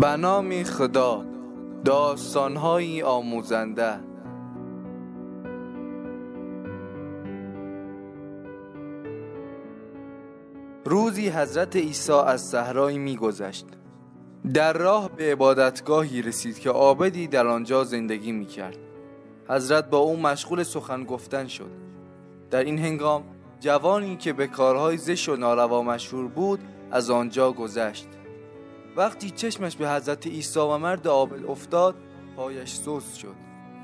به نام خدا داستانهایی آموزنده. روزی حضرت عیسی از صحرایی میگذشت. در راه به عبادتگاهی رسید که عابدی در آنجا زندگی می‌کرد. حضرت با او مشغول سخن گفتن شد. در این هنگام جوانی که به کارهای زشت و ناروا مشهور بود از آنجا گذشت. وقتی چشمش به حضرت عیسی و مرد عابد افتاد پایش سوس شد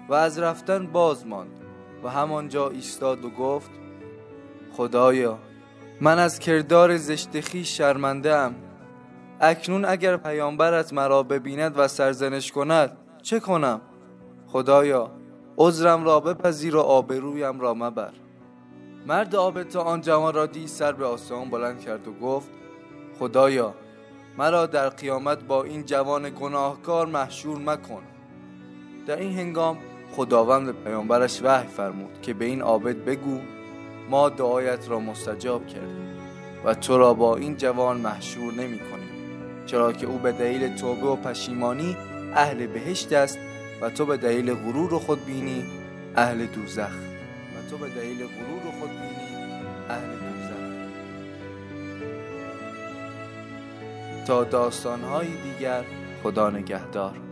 و از رفتن باز ماند و همانجا ایستاد و گفت خدایا من از کردار زشت خیش شرمنده ام اکنون اگر پیامبرت مرا ببیند و سرزنش کند چه کنم؟ خدایا عذرم را بپذیر و آبرویم را مبر. مرد تا آن جوان را دید سر به آسمان بلند کرد و گفت خدایا مرا در قیامت با این جوان گناهکار محشور مکن. در این هنگام خداوند به پیامبرش وحی فرمود که به این عابد بگو ما دعایت را مستجاب کردیم و تو را با این جوان محشور نمی کنیم چرا که او به دلیل توبه و پشیمانی اهل بهشت است و تو به دلیل غرور خود بینی اهل دوزخ. و تو به دلیل غرور خود بینی اهل دوزخ تا داستانهایی دیگر خدا نگهدار.